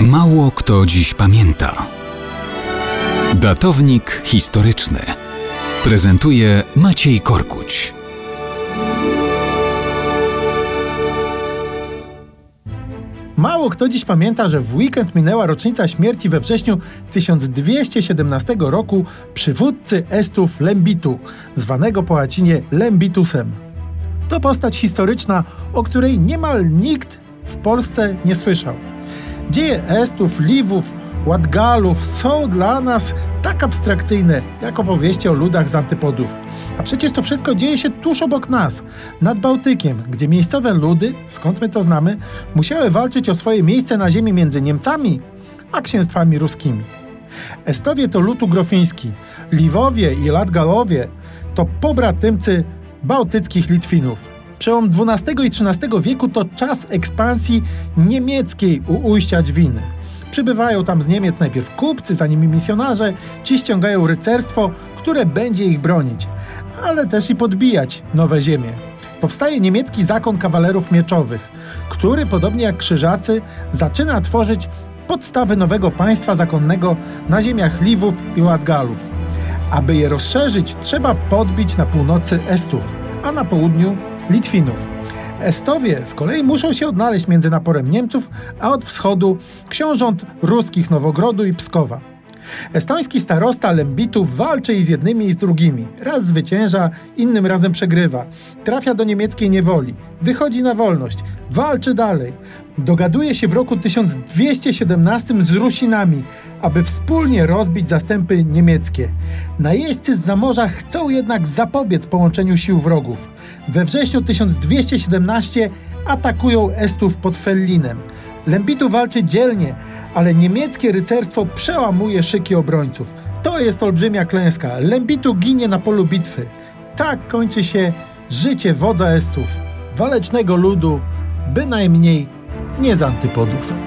Mało kto dziś pamięta. Datownik historyczny prezentuje Maciej Korkuć. Mało kto dziś pamięta, że w weekend minęła rocznica śmierci we wrześniu 1217 roku przywódcy Estów Lembitu, zwanego po łacinie Lembitusem. To postać historyczna, o której niemal nikt w Polsce nie słyszał. Dzieje Estów, Liwów, Ładgalów są dla nas tak abstrakcyjne, jak opowieści o ludach z antypodów. A przecież to wszystko dzieje się tuż obok nas, nad Bałtykiem, gdzie miejscowe ludy, skąd my to znamy, musiały walczyć o swoje miejsce na ziemi między Niemcami a księstwami ruskimi. Estowie to lud ugrofiński, Liwowie i Ladgalowie to pobratymcy bałtyckich Litwinów. Przełom XII i XIII wieku to czas ekspansji niemieckiej u ujścia Dźwiny. Przybywają tam z Niemiec najpierw kupcy, za nimi misjonarze, ci ściągają rycerstwo, które będzie ich bronić, ale też i podbijać nowe ziemie. Powstaje niemiecki zakon kawalerów mieczowych, który, podobnie jak krzyżacy, zaczyna tworzyć podstawy nowego państwa zakonnego na ziemiach Liwów i Ładgalów. Aby je rozszerzyć, trzeba podbić na północy Estów, a na południu Litwinów. Estowie z kolei muszą się odnaleźć między naporem Niemców, a od wschodu książąt ruskich Nowogrodu i Pskowa. Estoński starosta Lembitów walczy i z jednymi i z drugimi. Raz zwycięża, innym razem przegrywa. Trafia do niemieckiej niewoli, wychodzi na wolność, walczy dalej. Dogaduje się w roku 1217 z Rusinami, aby wspólnie rozbić zastępy niemieckie. Najeźdźcy z zamorza chcą jednak zapobiec połączeniu sił wrogów. We wrześniu 1217 atakują Estów pod Fellinem. Lembitu walczy dzielnie, ale niemieckie rycerstwo przełamuje szyki obrońców. To jest olbrzymia klęska. Lembitu ginie na polu bitwy. Tak kończy się życie wodza Estów, walecznego ludu, bynajmniej nie z antypodów.